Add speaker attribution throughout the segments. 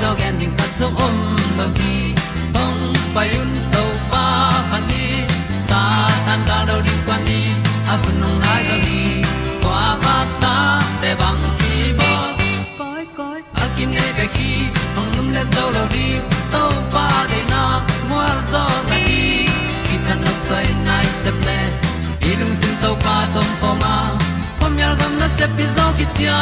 Speaker 1: dog at tu pi zo ding khat zo om lo gi hong pai un to pa khan ni sa tan da do di kwan ni a bu nong nai zo ni kwa ba ta te bang ki bo koi koi a kim nei be ki hong lum le zo lo di to pa de na mo zo ta ni ki tan no sai nai se ple ilung sin to pa tom pa ma. Pom yal gam na se pi zo ki tia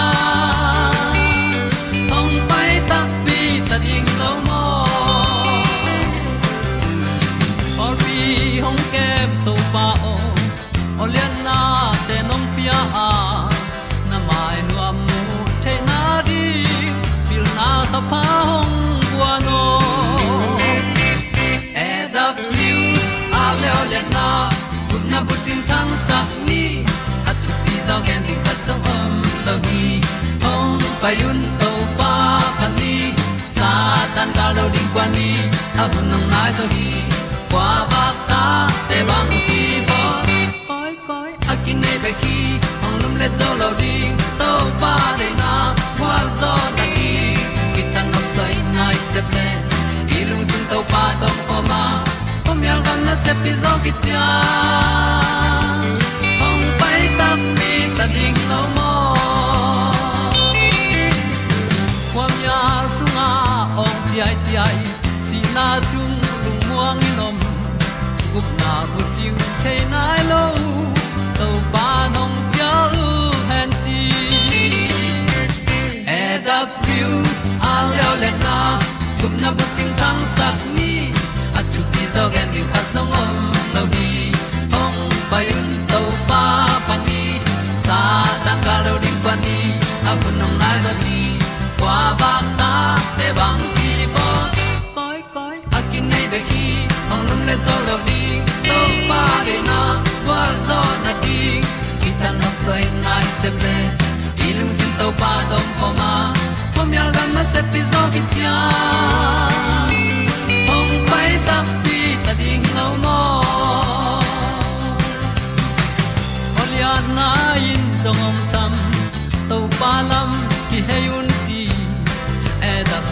Speaker 1: đi zo gen di khat đi om lo gi hong pai un to pa pa ni sa tan da lo ding kwan ni a bu nang mai zo gi kwa ba ta te bang ki bo koi koi a kin nei pe ki ong lum le zo lo ding to pa de na kwa zo na ki ki tan nok sai nai se ple i lung sun to pa tom ko ma. Pom yal gam na se pi zo ki ta ding lo mo Kwa kwam ya sunga ong ti ai ti ai si na zum lung muang ni nom gup na bu chiu te nai lo to pa nong pia u han ti e da pru a leo le na gup na bu ting tang sat ni at tu ti zo gen ni khat song om lo ni ong pa un te bang ki bo koi koi a kin nei be ki ong lum le zo lo di to pa de na wa zo na ki ki ta na sai nai se ple i lung sin to pa dong ko ma. Pom yal gam na se pi zo ki cha ong pai ta pi ta ding lo mo ol ya na in zong om sam to pa lam ki he yun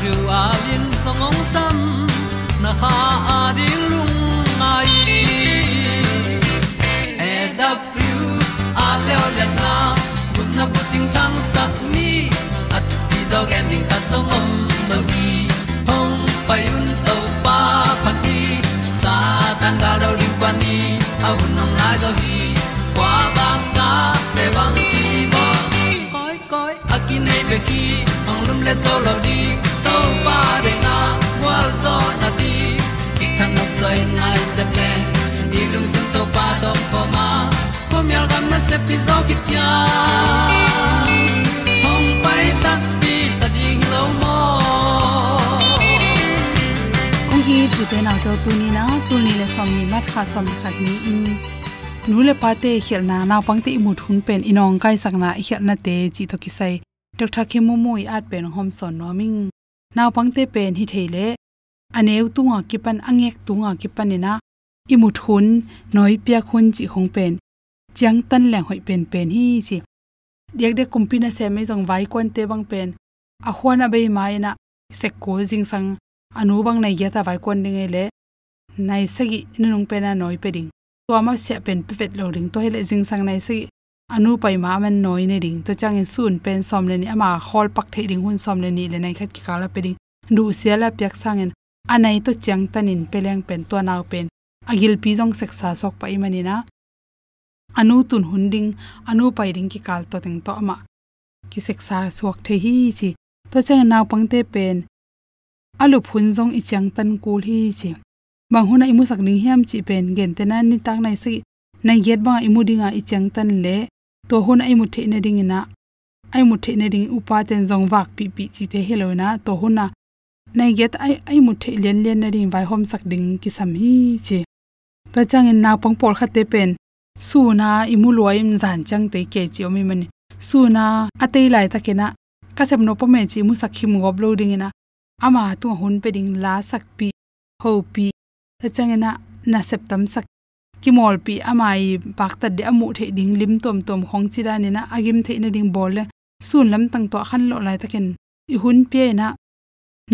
Speaker 1: ti a lin song om sam na ha a di lung mai. E da pru a le o le na kun na bu ting tang sat ni at ti dog ending ta song om lo gi hong pai un to pa pa ti sa tan ga do ri pa ni a un nong lai do gi kwa ba ta pe bang ki bo koi koi a ki nei pe ki hong lum le to lo di to pa de na wal zo na ti ki kan nok sai nai se ple ni lung sun to pa do po ma. Po mi al gam na se pi zo ki tia hom pai ta pi ta ding lo mo
Speaker 2: ku hi tu te na to tu ni na tu ni le som ni mat kha som khat ni in. Nu le pa te khel na na pang te imut hun pen inong kai sak na khel na te chi to ki sai tok naw pangte pen hi theile. Aneu tunga kipan angek tunga ki panina imut hun noi pia khun chi hong pen. Chiang tan leng hoi pen pen hi chi. Dek dek kumpina se me jong vai kon te bang pen. A hwana be mai na se ko jing sang. Anu bang nai ya ta vai kon ding e le. Nai sagi nung pen na noi pe ding. To ma se pen pe vet lo ding. To hele jing sang nai sagi anu pai ma man noi ne ding to chang in sun pen som le ni ama hol pak the ding hun som le ni le nai khat ki kala pe ding du sia la pyak sang en anai to chang tanin peleng pen to naw pen. Agil pi jong seksa sok pa imani na anu tun hunding anu pai ding ki kal to teng to ama. Ki seksa suak the hi chi to chang naw pangte pen. Alu phun jong i chang tan kul hi chi bang huna imu sak ning hiam chi pen, gen te nan ni tak nai sagi na yet ba imu dinga i chang tan le, to hun ai mu the na ding ina. Ai mu the na ding upa ten zong wak pi pi chi te helo na to hun na. Na yet ai ai mu the len len na ding vai hom sak ding ki sam hi che ta chang in na pang por kha te pen. Su na imu loi im zan chang te ke chi omi mani. Su na atei lai ta ke na. Ka sem no pome chi mu sak him gob lo ding ina. Ama tu hun pe ding la sak pi, ho pi. Ta chang ina na sep tam sak ki mol pi amai pak ta de amu the ding lim tom tom khong chi da ni na agim the na ding bol le sun lam tang to khan lo lai takin. I hun pe na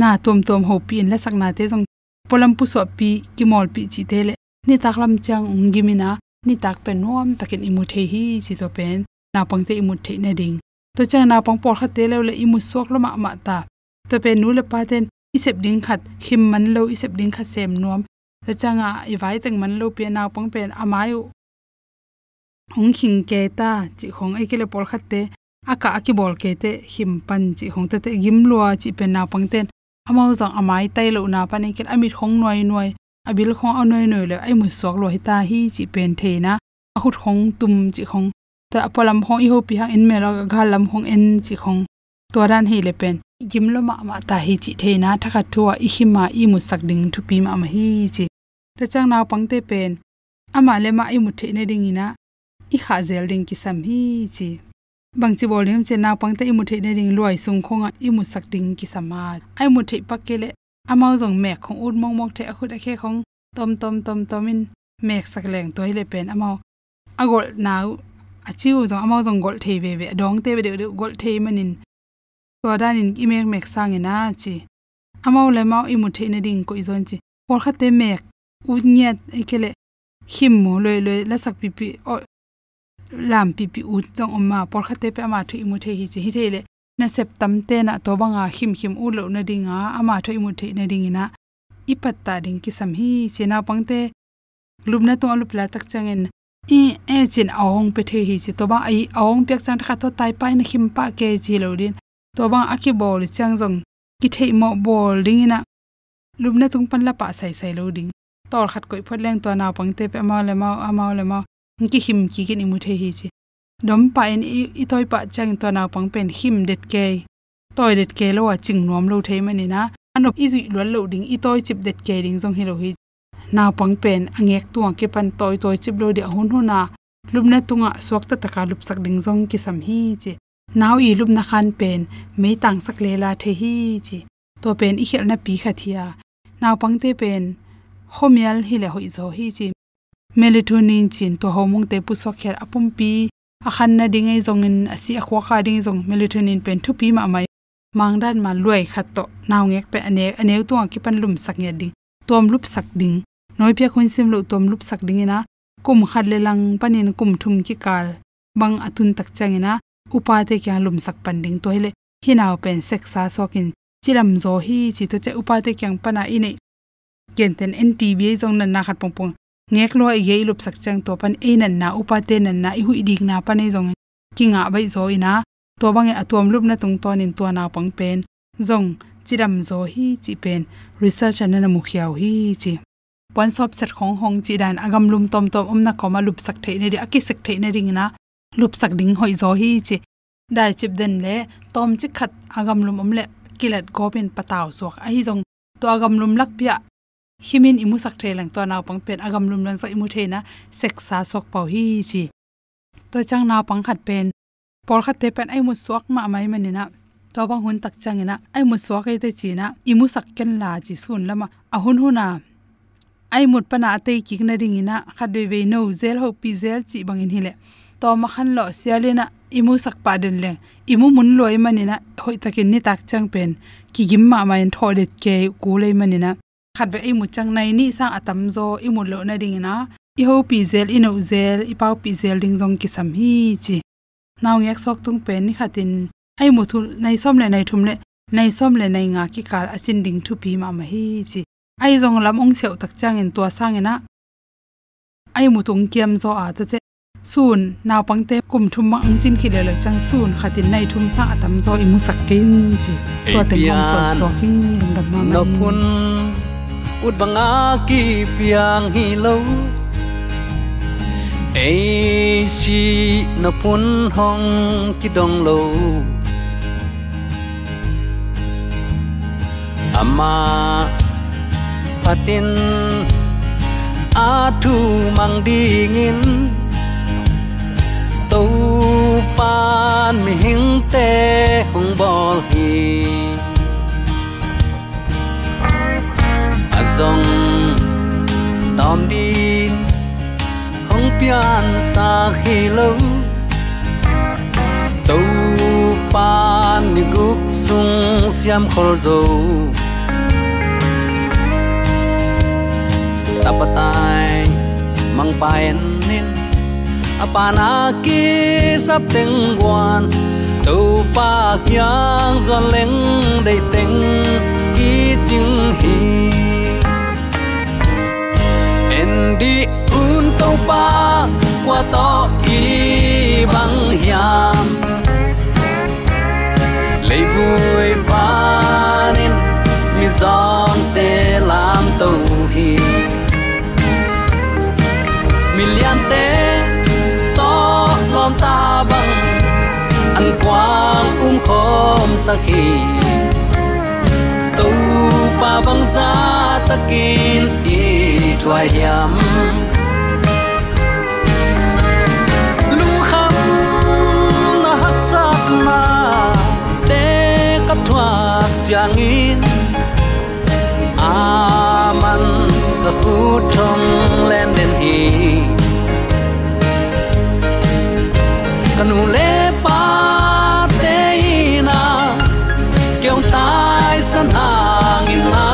Speaker 2: na tom tom ho pi in la sak na te jong polam pu so pi ki mol pi chi te le. Ni tak lam chang ung ni tak pe nom takin imu the hi chi to pen na pang te imu the na ding. To chang na pang por kha te le le imu sok lo ma ma ta. To pe nu le pa ten isep ding khat, him man lo isep ding kha sem nom ta changa i vai teng man lo pe na pang pen amayu hong khing ke ta chi khong ai kele pol khat te aka aki bol ke te him pan chi hong te te gim lua chi pen na pang ten amau zang amai tai lo na pani ke amit khong noi noi abil khong anoi noi le ai mu sok lo hi ta, hi chi pen the na. A hut khong tum chi khong ta apalam khong i ho pi hang in me la ga lam khong en chi khong to ran hi le pen gim lo ma ma ta hi chi the na thakha thua i hi ma i mu sak ding thu pi ma ma hi chi. Ta chang naw pang te pen. Ama le ma i mu the ne ding ina. I kha zel ding ki sam hi chi. Bang chi bol hem che naw pang te i mu the ne ding loi sung khonga i mu sak ding ki sama ai mu the pak ke le amao jong mek khong ut mong mok the a khut a khe khong. Tom tom tom tomin mek sak leng toi le pen amao agol naw achiu jong amao jong gol thei be be dong te be de gol thei manin to danin imek mek sang ina chi. Amau le mau imu the na ding ko izon chi. Por khate mek. U nyat ekele him mo loi loi la sak pi pi, o, lam pi pi u chong oma por khate pe ama thu imu the hi chi. Hi the le, na sep tam te na to banga him him u lo na dinga ama thu imu the na ding ina. I patta ding ki sam hi. Chena pangte lubna to alu pla tak changen e e chin aong pe the hi chi. To ba ai aong pek chang kha tho tai pai na him pa ke chi lo din to bang aki bol chang jong ki thei mo bol ding ina. Lubna tung pan la pa sai sai lo ding. Tor khat koi phot leng to na pang te pe ma le ma ama le ma ki him ki ki ni mu the hi chi. Dom pa en i toy pa chang to na pang pen him det ke toy det ke lo wa ching nom lo thei mani na. Anop izui lo lo ding i toy chip det ke ding jong hi lo hi. Na pang pen angek tuang ke pan toy toy chip lo de hun hu na. Lubna tunga suak taka lup sak ding jong ki sam hi chi. नाउ i लुम na khan pen, me tang sak le la the hi chi. To pen i khel na pi kha thia naw pang te pen homial hi le hoi zo hi chi. Melatonin chin, to homung te pu so kher apum pi. A khan na ding ei zong in asi a khwa kha ding zong. Melatonin pen thu pi ma mai. Mang ma luai khat to. Naw ngek pe ane ane tu ki pan lum sak nge ding. Tom lup sak ding. Noi pia khun sim lo tom lup sak ding ina. Kum khat le lang panin kum thum ki kal. Bang atun tak changina upa te kya lum sak pan ding to hele hinaw pen sek sa sokin chiram zo hi chi to che upa te kyang pana ine ken ten ntb zong nan na khat pong pong ngek lo ye lup sak chang to pan e nan na upa te nan na i hu dik na pane e zong kinga bai zo ina to bange atom lup na tung to nin to na pang pen zong chiram zo hi chi pen research an na mukhiaw hi chi. Pon sop set khong hong chi dan agam lum tom tom om na koma lup sak thei ne ri aki sak the ne ring na lup sak ding hoi zo hi chi dai chip den le tom chi khat agam lum om le kilat gopin pataw sok a hi jong to agam lum lak pia himin imu sak the lang to naw pang pen agam lum lan sa imu the na seksa sok pau hi chi. To chang naw pang khat pen por khat te pen ai mu suak ma mai manina to bang hun tak changina ai mu suak ai te china imu sak ken la chi sun lama. A hun huna ai mut pana ate kik na ringina khadwe ve no zel, ho pi zel chi bangin hile to makhan lo sialina, imu sak pa den le. Imu mun loi manina hoi takin ni tak chang pen. Ki gim ma ma en thodet ke ku le manina khat be imu chang nai ni sang atam zo, imu lo na ding na i ho pi zel ino zel i pau pi zel ding jong ki sam hi chi naw ngek sok tung pen ni khatin. Ai mu thu nai som le nai thum le nai som le nai nga ki kal achin ding thu pi ma ma hi chi ai jong lam ong seu tak chang en to sang ena. Ai mu tung kiam zo a ta che sun naw pangte kum thum ma ang chin khi le le chang sun khatin nai thum sa atam zo i mu sak kin chi to te hom so so king lung dam ma
Speaker 1: no pun ut banga ki piang hi lo ei si na pun hong ki dong lo ama patin a thu mang dingin Tu pan mi hing te hong bol hi a zong tom hong pian sa khi lâu. Tu pan mi guk sung siam khol zo tapatai mang paen apana ki sắp teng quan tu pa kyang zon leng dei teng ki jing hi en di un to pa qua to ki bang hiam. Lấy vui pa nên mi giòn te làm tàu hi million te bang an quang um khom sakhi tu pa bang za takin i thua yam lu kham na hak sat na te kap thua chang in aman ta khu thong len den hi kanu le pa te na kyong tai san hang in na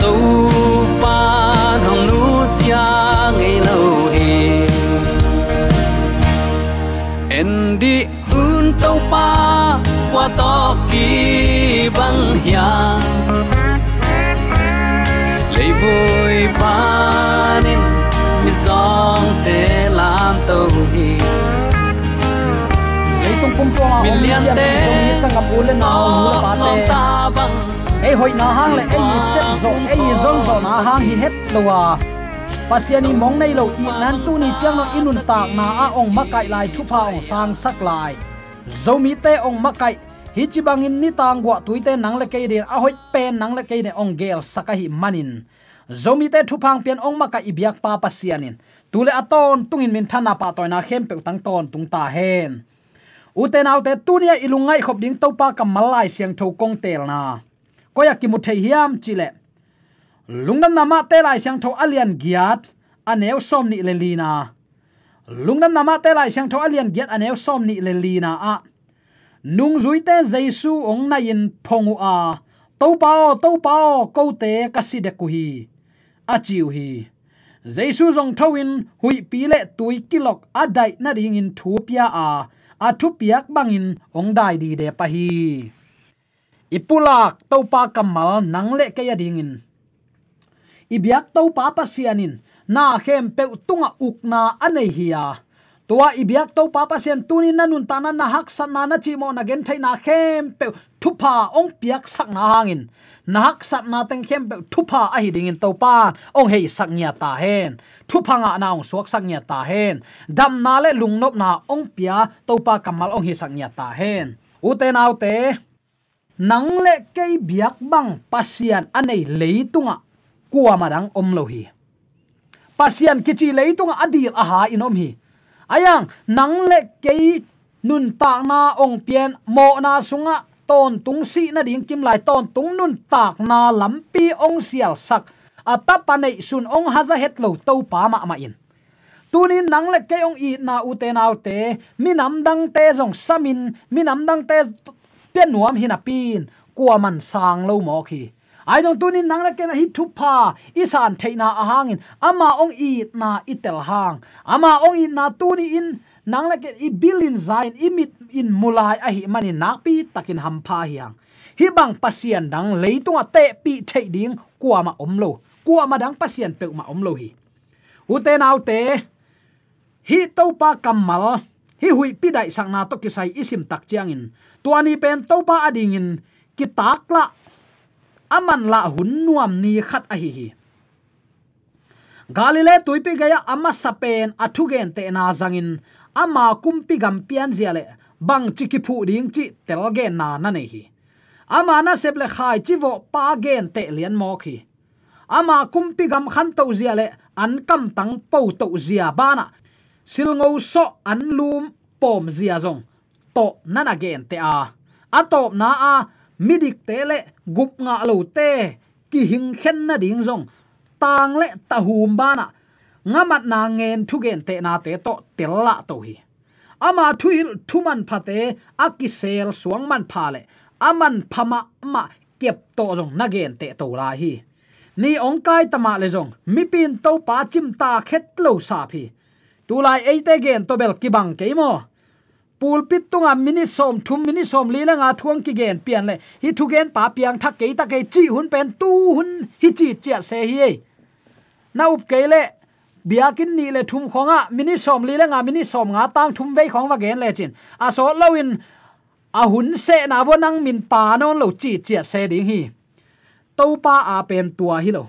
Speaker 1: tu pa nong nu sia ngei lo hi en un pa qua to ki bang hiang lấy
Speaker 3: tung pum to
Speaker 1: mi lian te
Speaker 3: zo ni sangam ule na nu la pa te ei hoi na hang le ei set zo ei zon zo na hang hi het lowa pasiani mong nei lo i nan tu ni chiang no inun tak na a ong makai lai thu pha ong sang sak lai zo mi te ong makai hi chi bangin ni tang gwa tuite nang le ke de a hoi pen nang le ke de ong gel sakahi manin zomi te thu phang pian ong maka ibyak pa pasianin tule aton tungin min thana pa toina khem pe tang ton tung ta hen uten autte tunia ilungai khop ding topa kamalai siang tho kong tel na. Koya ki muthei hiam, chile. Lungnam nama te lai siang tho alian giat aneu som ni le lina lungnam nama te lai siang tho alian giat aneu som ni le lina a. Nung zui te jaisu ong na in phongu a. To pao to pao ko te kasi de ku hi. A chiu hi. Jaisu jong thawin hui pile tui kilok a dai na ring in thupia a a thu piak bangin ong dai di de pa hi. Ipulak to pa kamal nang le ke ya dingin. Ibyak to pa pa sianin. Na khem pe tunga ukna anei hiya tua ibyak to papa sian tunin nanun tanan na hak san na na chi mo na gen thaina khem pe thupa ong piak sak na hangin na hak sat na teng khem pe thupa a hi ding in to pa ong hei sak nya ta hen. Thupa nga na ong suak sak nya ta hen. Dam na le lungnop na ong pia, to pa kamal ong hi sak nya ta hen. Ute nau te nang le ke biak bang pasian anei leitunga. Kuwa marang om lo hi. Pasian kichi leitunga adil aha inom hi. Ayang, nang le ke nun ta na ong pian mo na sunga ton tung si na ding kim lai ton tung nun tak na lampi ong sial sak atapanei à, sun ong haza het lo to pa ma ma in tunin nang le ke ong i na u te nau te mi nam dang te jong samin mi nam dang te pe nuam hina pin kwa man sang lo mo khi ai dong tunin nang le ke na hi thu pa isan theina a hangin ama à, ong i na itel hang. À, ama ong i na tuni in nang le ke i bilin zain imit in mulai a hi mani nak pi takin ham pha hiang. Hi bang pasien dang leitunga te pi thei ding kwa ma omlo kwa ma dang pasien pe ma omlo hi. Ute nau te, hi to pa kamal hi hui pi dai sang na to ki sai isim tak chiang in tuani pen to pa ading in, ki takla aman la hun nuam ni khat a hi hi. Galile tuipi gaya ama sapen athugen te na zangin, ama kumpi gam pian ziale bang chiki phu ding chi telgen na na nei hi. Ama na seple khai chi vo pa gen te lian mo khi. Ama kumpi gam khan to ziale an kam tang po to zia bana silngo so an lum pom zia zong. To nana gen te a. Atop na a midik te le gup nga lo te, ki hing khen na ding zong. Tang le ta hum bana ngamat na ngen thu gen te na te to tel la to hi ama thuil thuman phate akisel suang man phale aman phama ma kep to jong nagen te to la hi. Ni ong kai tama le jong mi pin to pa chim ta khet lo sa phi. Tu lai ei te gen to bel ki bang ke mo. Pulpit tunga mini som, thum mini som li la nga thuang ki gen pian le. Hi thu gen pa piang thak ke ta ke chi hun pen tu hun, hi chi chia se hi na up ke le biakin ni le thum khonga, mini som li la nga, mini som nga, tang thum vei khong wa gen le chin. A so lowin a hun se na wo nang min pa non lo chi chi se ding hi. To pa a pen tua hi lo.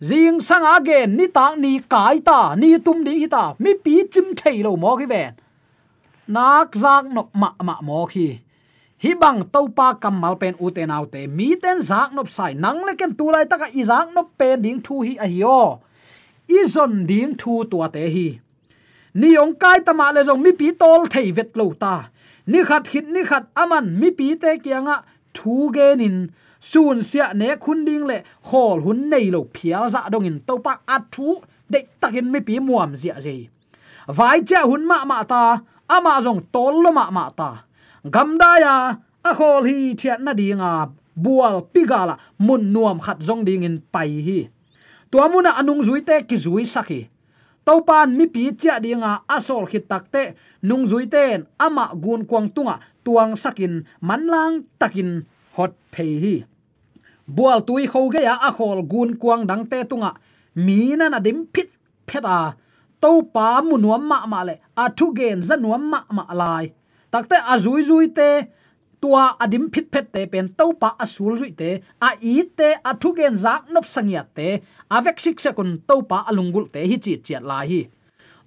Speaker 3: Jing sang again ni ta, ni kai ta, ni tum ding hi ta, mi pi chim thei lo mo ki ven. Nak zak nop ma ma mo khi. Hi bang to pa kamal pen u te nau te, mi ten zak nop sai, nang le ken tu lai taka i zak nop pen ding thu hi a hi o izon ding thu tua te hi. Ni ong kai tama le jong mi pi tol thei vet lo ta. Ni khat hit ni khat aman, mi pi te kianga thu gen in sun sia ne khun ding le hol hun nei lo phia za dong in to pa a thu de takin mi pi muam zia je vai cha hun ma ma ta, ama jong tol lo ma ma ta. Gam da ya, a hol hi thiat na dinga bual pigala mun nuam khat jong ding in pai hi tuamuna anung zui te ki zui saki. Topan mi pi cha dinga asol khit takte nung zui ten ama gun kwang tunga tuang sakin manlang takin hot phei hi. Bual tui kho ge ya akhol gun kwang dang te tunga. Mi na na dim phit pheta to pa mu nuam ma ma le athu gen za nuam ma ma lai. Takte a zui zui te tua adim phit phet te pen to pa asul zui te, a i te a thu gen zak nop sangya te avek sik sekun to pa alungul te hi chi chiat la hi.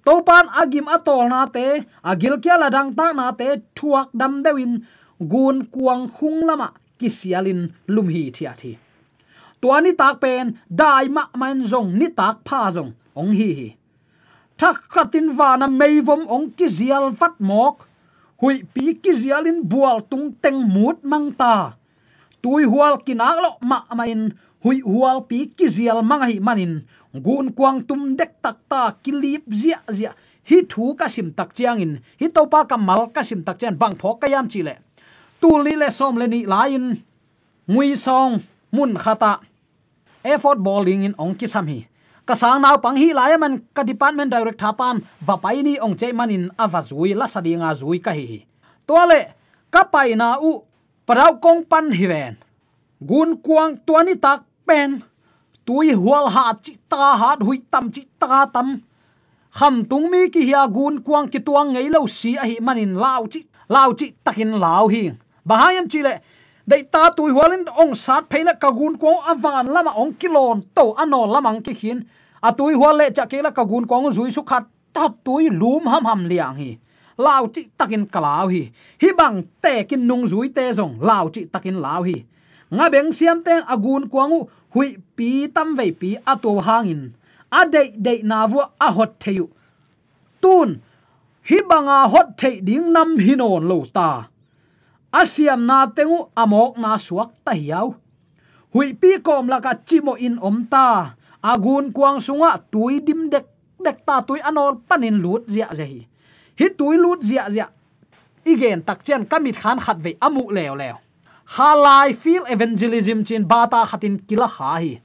Speaker 3: To pan agim atol na te agil kya la dang ta na te, thuak dam dewin, gun kuang khung lama, kisialin lum hi thia thi. Tuani tak pen, dai ma man zong, ni tak pha zong, ong hi hi. Thak khatin vana meivom ong kizial fat mok hui pi ki zialin bual tung teng mut mang ta. Tui hual kinak lo ma main hui hual pi ki zial mang hi manin gun kwang tum dek tak ta kilip zia zia hi thu ka sim tak chiang in hi to pa ka mal ka sim tak chen bang pho ka yam chi le tu li le som le ni lain ngui song, mun khata effort bowling in ong ki sam hi ka sang nau pang hi lai man ka department direct thapan va pai ni ong che manin ava zui la sadinga zui ka hi to le ka pai na u parau kong pan hi ven. Gun kuang tuani tak pen, tui hual ha chi ta ha hui tam chi ta tam. Kham tung mi ki hia gun kuang ki tuang ngei lo si a hi manin lau chi lau chi takin lau hi. Bahayam chi le dei ta tui hualin ong sat pheila kagun ko avan lama ong kilon to ano lamang ki hin a à, tui hual le cha ke kagun ko zui su khat ta tui lum ham ham liang hi lao chi takin kalau hi hi bang te kin nung zui te zong lao chi takin lao hi nga beng siam ten agun kwangu hui pi tam ve pi ato hangin a de de na vu a hot theyu tun hi banga hot thei ding nam hinon lo ta asiam na tengu amok na suak ta hiau. Hui pi kom la ka chimo in om ta. Agun kuang sunga tui dim dek dek ta tui anol panin lut zia ze hi. Hi tui lut zia zia. Igen tak chen kamit khan khat ve amu leo leo. Halai feel evangelism chin bata khatin kila kha hi.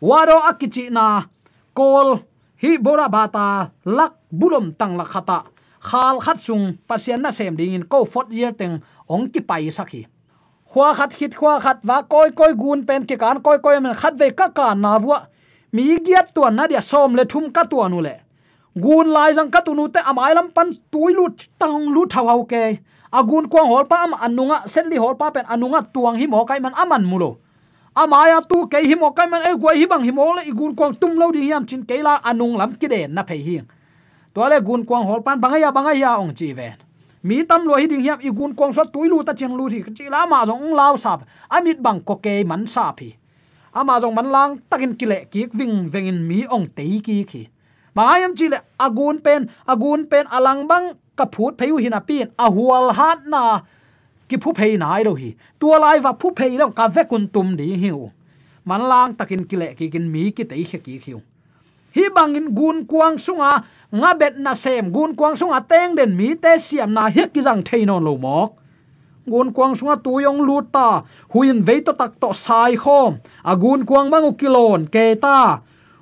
Speaker 3: Waro akichi na kol hi bora bata lak bulom tang la khata. Khal khat sung pasian na sem ding in ko fot year teng ong ki pai sakhi khwa khat khit khwa khat wa koi koi gun pen ki kan koi koi men khat ve ka ka na wa mi giat tu na dia som le thum ka tuanu le. Gun lai jang ka tunu te amai lam pan tui lu tang lu thau hau ke. Agun kwang hol pa am anunga setli hol pa pen anunga tuang hi mo kai man aman mulo. Amaya tu ke hi mo kai man e gwa hi bang hi mo le igun kwang tum lo di yam chin ke la anung lam ki de na phe hi. To le gun kwang hol pan bangaya bangaya ong chi ven mi tam lo hi ding hiam igun kong so tuilu ta chen lu thi chi la ma jong lao sap. Amit bang ko ke man sa phi ama jong man lang takin kile ki wing vengin mi ong te ki khi bangayam chi le agun pen agun pen alang bang, ka phut pheu hin a pin. A hual hat na, ki phu phei nai do hi. Tua lai va phu phei long ka ve kun tum di hiu man lang takin kile ki kin mi ki te khe ki hiu hi bangin gun kuang sunga, nga bet na sem. Gun kuang sunga teng den mi te siam na hi ki jang thein on lo mok. Gun kuang sunga tu yong lu ta. Huin ve to tak to sai khom. A gun kuang mangu kilon ke ta.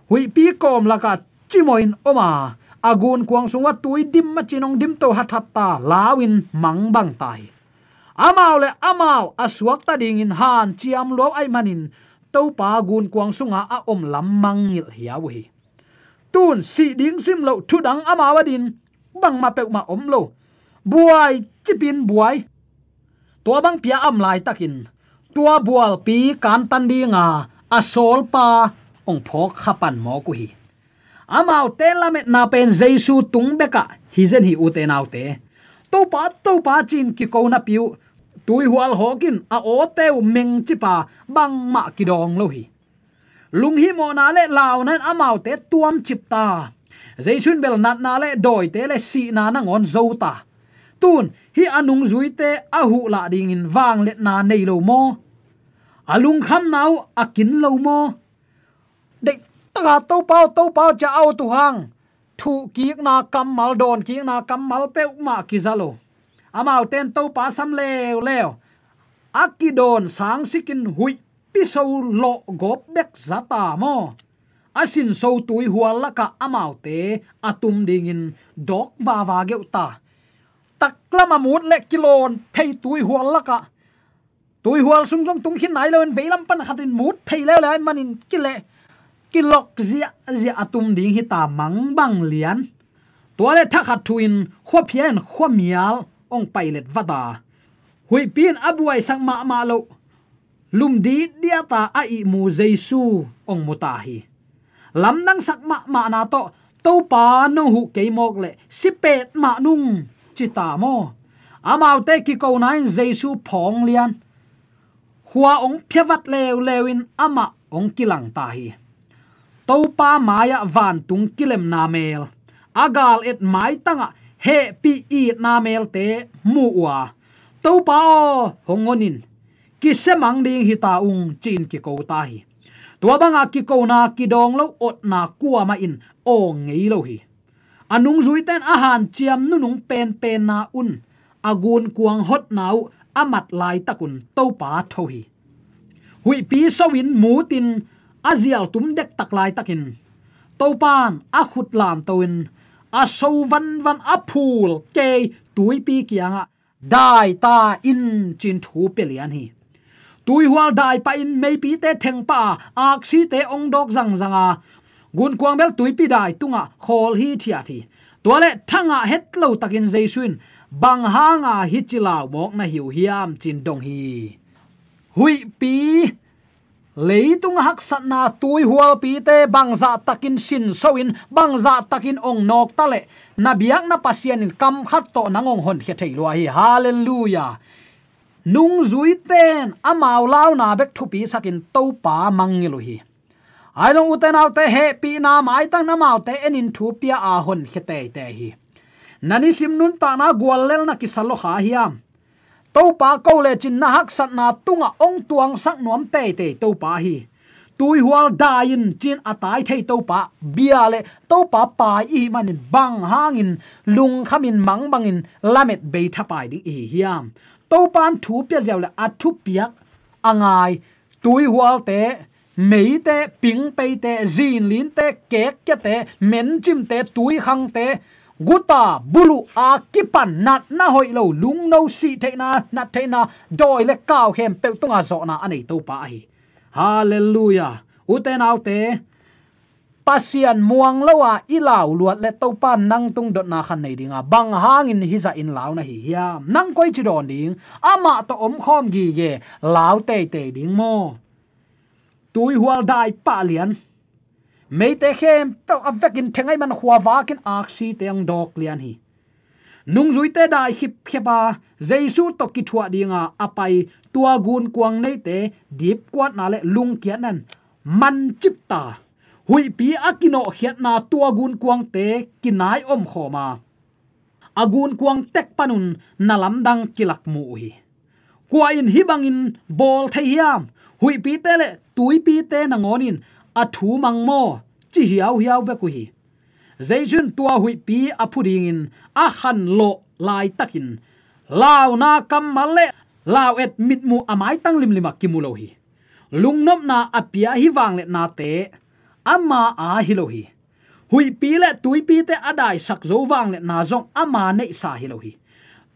Speaker 3: Hui pi kom la ka chimoin oma. Agun kuang sunga tui dim ma chinong dim to hat hat ta lawin mang bang tai. Amao le amao aswak ta ding in han, chiam lo ai manin. To pa gun kuang sunga a om lam mang ngil hiawi tun si ding sim lo thu dang ama wadin bang ma pe ma om lo. Buai, chipin buai. To bang pia am lai takin. Tua bual pi kan tan di nga asol pa, ong phok khapan mo ku hi. Amau te lamet na pen jesu tung beka hi zen hi ute nau te. To pa to pa chin ki ko na piu. Tui hual hokin a o teu meng chi pa, bang ma ki dong lo hi lung hi mo na le lao nan amau te tuam chip ta. Jaisun bel nat na le doi te le si na na ngon zo ta. Tun, hi anung zui te a hu la ding in wang let na nei lo mo. Alung kham nau akin lo mo. De ta to pau to pau cha au tu hang. Thu ki na kam mal don ki na kam mal pe ma ki zalo amau ten to pa sam lew lew akidon sang sikin hui pi so lo gop bek zata mo asin so tui hual laka amau te atum dingin dok wa wa geu ta taklama mut le kilon pei tui hual laka tui hual sung jong tung hin nai len veilam pan khatin mut pei le le manin kile kilok zia zia atum ding hi ta mang bang lian tua hạt thakha thuin khwa phian khwa mial ong pilot vada hui pin abuai sang ma ma lo lum di dia ta a i mu jesu ong muta hi lam nang sak ma ma na to to pa no hu ke mok le, si pet ma nung chita mo. Amau te ki ko nine jesu phong lian. Hua ong phewat lew lewin ama ong kilang ta hi topa maya van tung kilem na mel. Agal et mai tanga, he pi i na mel te mu wa topa hongonin ki semang ding hi ta ung chin ki ko ta hi. Tua banga ki ko na ki dong lo ot na kuwa ma in, o ngei lo hi. Anung zui ten a han chiam nu nung pen pen na un. Agun kuang hot nau, amat lai takun topa tho hi. Hui pi sawin mu tin azial tum dek taklai takin. Topan a khut lam toin a so van van a phul ke tuipi kianga, dai ta in chin thu pelian hi tui hual dai pa in mei pi te theng pa, ak si te ong dok zang zanga gun kuang bel tui pi dai tunga khol hi thia thi. Toale thanga het lo takin jaisuin bang hanga hi chilaw mok na hiu hiam chin dong hi. Hui pi leitung hak sat na tui hual pi te bangza takin sin soin bangza takin ong nok tale na biak na pasien in kam khat to nangong hon khe thei hi. Hallelujah nung zui ten amau lau na bek thu pi sakin to pa mangilu hi. Ai long uten au te he, pi na mai tang na mau te enin thu pia a hon khe te te hi. Nani sim nun ta na gwal lel na kisalo kha hiam to pa ko le chin na hak sat na tunga ong tuang sak nuam te te to pa hi. Tui hual dain chin atai thei to pa, bia le to pa pa i manin bang hangin, lung khamin mang bangin, lamet be thapai di hi hiam to pan thu pia jaw le athu piak angai, tui hual te, mei te, ping pe te zin lin te, kek ke te, men chim te, tui khang te, guta bulu a kipan nat na hoi lo, lung no si te na na te na, doi le kaw hem pe tunga zo na, anei to pa hi. Hallelujah. Uten autte pasian muang lawa ilaw luat le to pan, nang tung dot na khan nei dinga bang hangin hiza in law na hi hiam. Nang koi chi don ding, ama to om khom gi ge law te te ding mo. Tui hual dai pa lian. Mei te khem pe avekin thengai man khuwa wa kin aksi teng dok lian hi. Nung zui te dai hip kheba jaisu to ki thua dinga apai tua gun kuang nei te dip kwat na le lung kianan man chip ta hui pi akino khiat na tua gun kuang te kinai om khoma. Agun kuang tek panun nalam dang kilak mu hi kwa in hibangin bol thei hiam. Hui pi te le, tui pi te na ngonin. A thu mang mo, chi hiao hiao be ku hi zaijun tua hui pi a phuding in a khan lo lai takin. Lao na kam male lao et mit mu amai tang lim lima kimulo hi lungnop na apia hi wang le na te ama a hi lo hi hui pi le tui pi te adai sak zo wang le na zong ama nei sa hi lo hi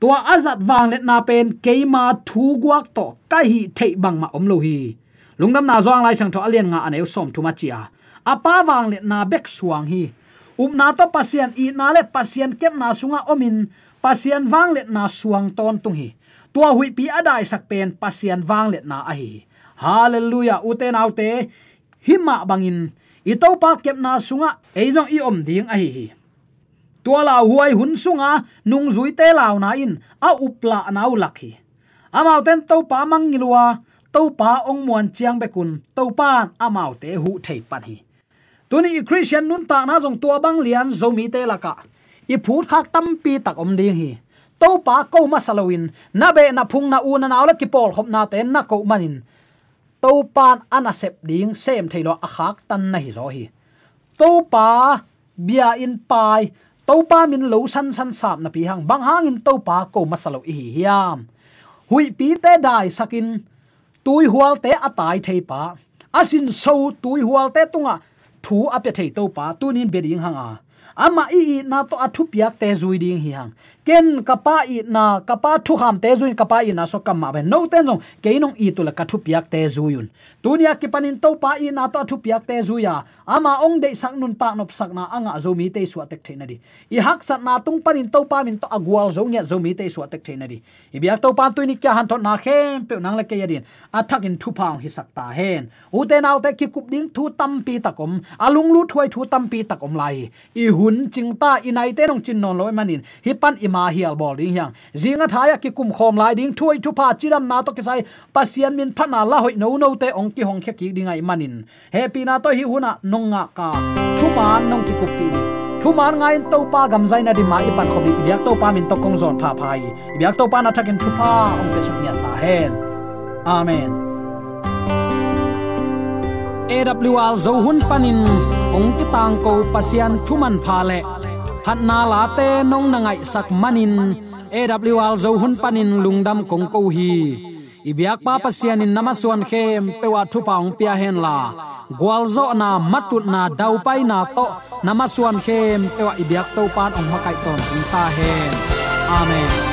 Speaker 3: tua azat wang le na pen keima thu guak to kai hi thei bang ma om lo hi lungnam na zong lai sang tho alien nga aneu som thu ma chia. Apa wang le na bek suang hi. Um na to pasien, i na le pasien kem na sunga omin, pasien wang le na suang ton tung hi. Tua hui pi adai sak pen, pasien wang le na a hi. Hallelujah, uten autte hima bangin i to pa kep na sunga eizong i om ding a hi hi. Tua la huai hun sunga, nung zui te law na in, a upla nau lakhi amau ten to pa mangilwa to pa ong muan chiang bekun to pan amau te hu thei pan hi. Tuni i christian nun ta na jong tua bang lian zo mi te laka i phut khak tam pi tak om ding hi. To pa ko ma salawin na be na phung na u na naw la ki pol khop na te na ko manin to pan anasep ding sem thailo akhak tan na hi zo hi. To pa bia in pai to pa min lo san san sap na pi hang. Bang hang in to pa ko masalo hi hiam. Hui pi te dai sakin, tui hual te atai thei pa. Asin so tui hual te tunga, thu ape thei to pa tunin beding hanga. Ama i na to athu piak te zui ding hi hang ken kapa i na kapa thu ham te zuin kapa i na so kam ma ben no ten jong ke nong i tu la ka thu piak te zuyun tunia ki panin to pa i na to thu piak te zuya ama ong de sang nun ta nop sak na anga zo mi te su tek theina di. I hak sat na tung panin to pa min to agwal zo nya zo mi te su tek theina di. I biak to pa tu ni kya han to na khem pe nang le ke yadin athak in thu paung hi sak ta hen. U te nau te ki kup ding thu tam pi takom alung lu thuai thu tam pi takom lai. I hun ching ta inai te nong chin non loi manin hi pan i ma hial bol ding yang zinga thaya ki kum khom lai ding. Thui thu pa chiram na to ki sai. Pasian min phana la hoi no no te ong ki hong khe ki dingai manin. Happy na to hi huna nonga ka. Thu man nong ki kupi ni thu man ngai to pa gam zai na di ma ipan khobi. Ibyak to pa min to kong zon pha phai. Ibyak to pa na thakin thu pa ong te su nya ta hen. Amen. AWR zo hun panin ong ki tang ko pasian thuman pha le phat na la te nong na ngai sak manin. Awl zo hun panin lungdam kong ko hi. Ibyak pa pasian in namaswan khem pewa thu paung pia hen la. Gwalzo na matut na dau pai na to namaswan khem pewa ibyak to pan ong makai ton ta hen. Amen.